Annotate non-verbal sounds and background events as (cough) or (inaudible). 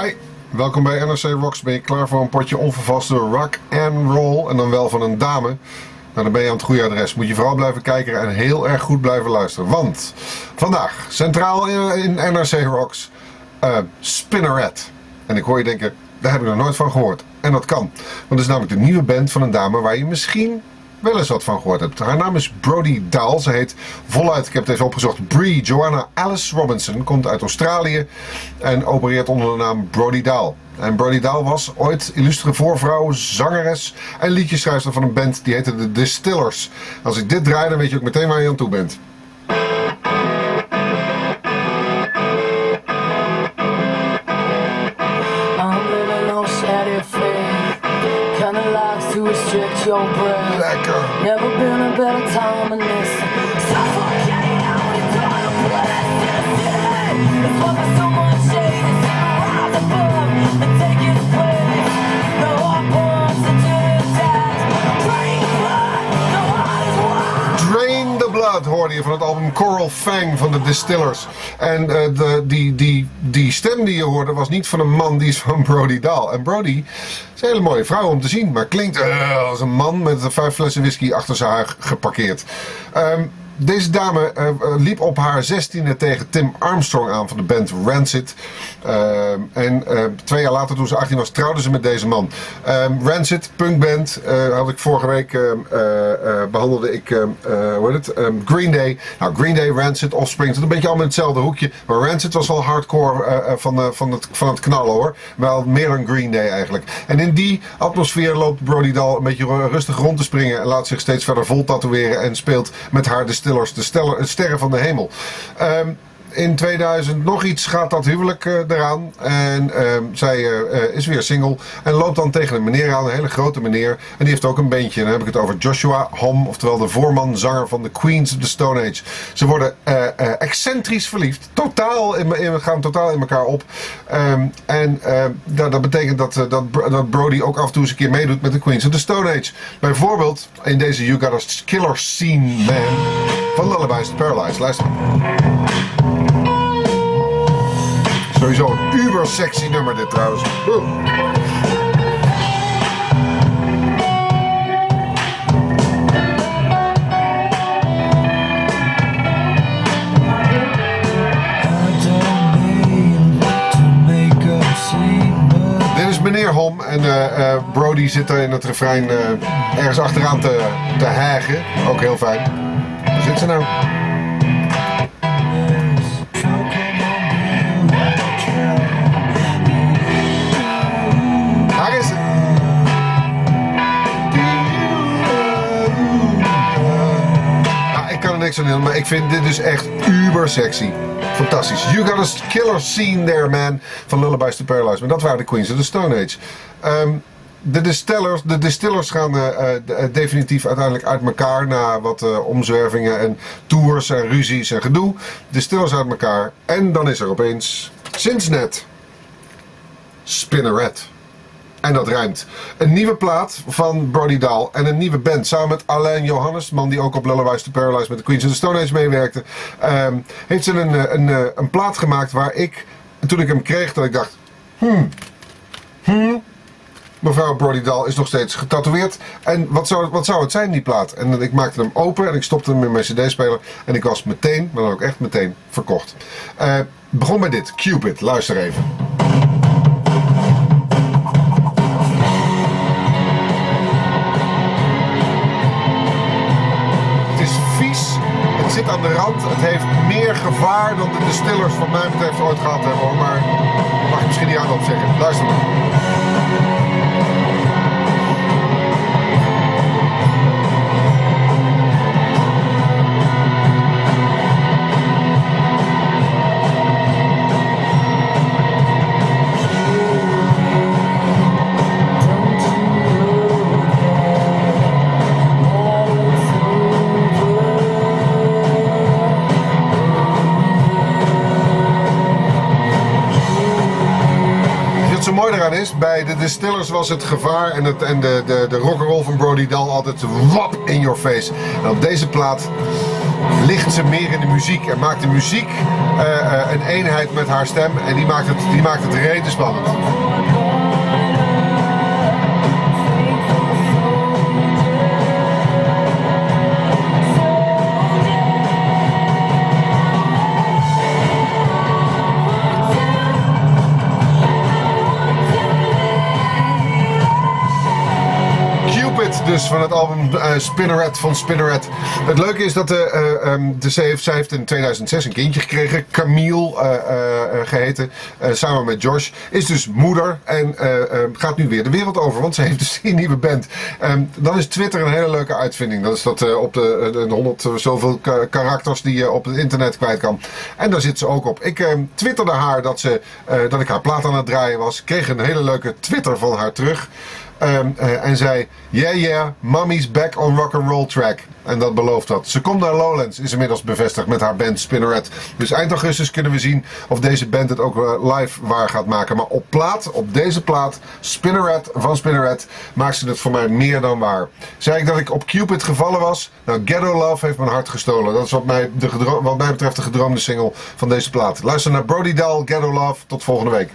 Hi, welkom bij NRC Rocks. Ben je klaar voor een potje onvervaste rock and roll en dan wel van een dame? Nou, dan ben je aan het goede adres. Moet je vooral blijven kijken en heel erg goed blijven luisteren. Want vandaag, centraal in, NRC Rocks, uh, Spinneret. En ik hoor je denken, daar heb ik nog nooit van gehoord. En dat kan. Want het is namelijk de nieuwe band van een dame waar je misschien wel eens wat van gehoord hebt. Haar naam is Brody Dahl. Ze heet voluit, ik heb even opgezocht, Brie Joanna Alice Robinson. Komt uit Australië en opereert onder de naam Brody Dahl. En Brody Dahl was ooit illustre voorvrouw, zangeres en liedjeschrijver van een band die heette The Distillers. Als ik dit draai, dan weet je ook meteen waar je aan toe bent. Your breath. Lekker. Never been a better time than this. Suffocating out into the blessed It's what so Coral Fang van de Distillers. En uh, de, die, die, die stem die je hoorde was niet van een man, die is van (laughs) Brody Dahl. En Brody een hele mooie vrouw om te zien, maar klinkt als een man met vijf flessen whisky achter zijn haar geparkeerd. Um, deze dame uh, liep op haar zestiende tegen Tim Armstrong aan van de band Rancid. Uh, en uh, twee jaar later, toen ze 18 was, trouwde ze met deze man. Um, Rancid, punkband, had ik vorige week behandelde ik hoe heet het? Green Day. Nou, Green Day, Rancid, Offspring, het een beetje allemaal in hetzelfde hoekje. Maar Rancid was wel hardcore van, van, het, van het knallen hoor. Wel meer dan Green Day eigenlijk. En in die atmosfeer loopt Brody Dahl een beetje rustig rond te springen en laat zich steeds verder vol tatoeëren en speelt met haar de Distillers, de steller, sterren van de hemel. Um, in 2000 nog iets gaat dat huwelijk uh, eraan. En uh, zij uh, is weer single. En loopt dan tegen een meneer aan, een hele grote meneer. En die heeft ook een beentje. En dan heb ik het over Joshua Hom, oftewel de voorman, zanger van de Queens of the Stone Age. Ze worden excentrisch verliefd. Totaal in, in, gaan totaal in elkaar op. Um, en dat, dat, betekent dat, dat, dat, Brody ook af en toe eens een keer meedoet met de Queens of the Stone Age. Bijvoorbeeld in deze You Got a Killer Scene Man van Lullabies to Paralyzed. Luister. Sowieso een uber sexy nummer dit trouwens. Dit is meneer Hom en uh, Brody zit er in het refrein uh, ergens achteraan te, te hagen. Ook heel fijn. Waar zit ze nou? Maar ik vind dit dus echt uber sexy. Fantastisch. You got a killer scene there, man. Van Lullabies to Paralyze. Maar dat waren de Queens of the Stone Age. Um, de distillers, de distillers gaan uh, uh, definitief uiteindelijk uit elkaar na wat uh, omzwervingen en tours en ruzies en gedoe. Distillers uit elkaar. En dan is er opeens, sinds net, Spinneret. En dat rijmt. Een nieuwe plaat van Brody Dahl en een nieuwe band. Samen met Alain Johannes, man die ook op Lullabies to Paralyze met de Queens of the Stone Age meewerkte. Um, heeft ze een, een, een, een, plaat gemaakt waar ik, toen ik hem kreeg, dat ik dacht... Hmm, hmm, mevrouw Brody Dahl is nog steeds getatoeëerd. En wat zou, wat zou het zijn, die plaat? En ik maakte hem open en ik stopte hem in mijn cd-speler. En ik was meteen, maar dan ook echt meteen, verkocht. Uh, begon bij dit, Cupid. Luister even. De rand. Het heeft meer gevaar dan de distillers van mij betreft ooit gehad hebben. Maar mag ik misschien niet aan op zeggen. Luister maar. Mooi eraan is, bij de Distillers was het gevaar en, het, en de, de, de rock'n'roll van Brody Dahl altijd wap in your face. En op deze plaat ligt ze meer in de muziek en maakt de muziek eh, eh, een eenheid met haar stem en die maakt het, die maakt het rete spannend. Dus van het album eh, Spinneret van Spinneret. Het leuke is dat de, eh, ehm, de, zij, heeft, heeft in 2006 een kindje gekregen, Camille eh, geheten, eh, samen met Josh. Is dus moeder en gaat nu weer de wereld over, want ze (laughs) heeft dus een nieuwe band. Ehm, dan is Twitter een hele leuke uitvinding. Dat is dat op de, de 100 zoveel ka- karakters die je op het internet kwijt kan. En daar zit ze ook op. Ik ehm, twitterde haar dat, ze, dat ik haar plaat aan het draaien was. Kreeg een hele leuke Twitter van haar terug. Ehm, eh, en zei: Yeah, yeah, mommy's back on rock and roll track. En dat belooft dat. Ze komt naar Lowlands, is inmiddels bevestigd met haar band Spinneret. Dus eind augustus kunnen we zien of deze band het ook eh, live waar gaat maken. Maar op plaat, op deze plaat, Spinneret van Spinneret, maakt ze het voor mij meer dan waar. Zei ik dat ik op Cupid gevallen was? Nou, Ghetto Love heeft mijn hart gestolen. Dat is wat mij, de wat mij betreft de gedroomde single van deze plaat. Luister naar Brody Dahl, Ghetto Love. Tot volgende week.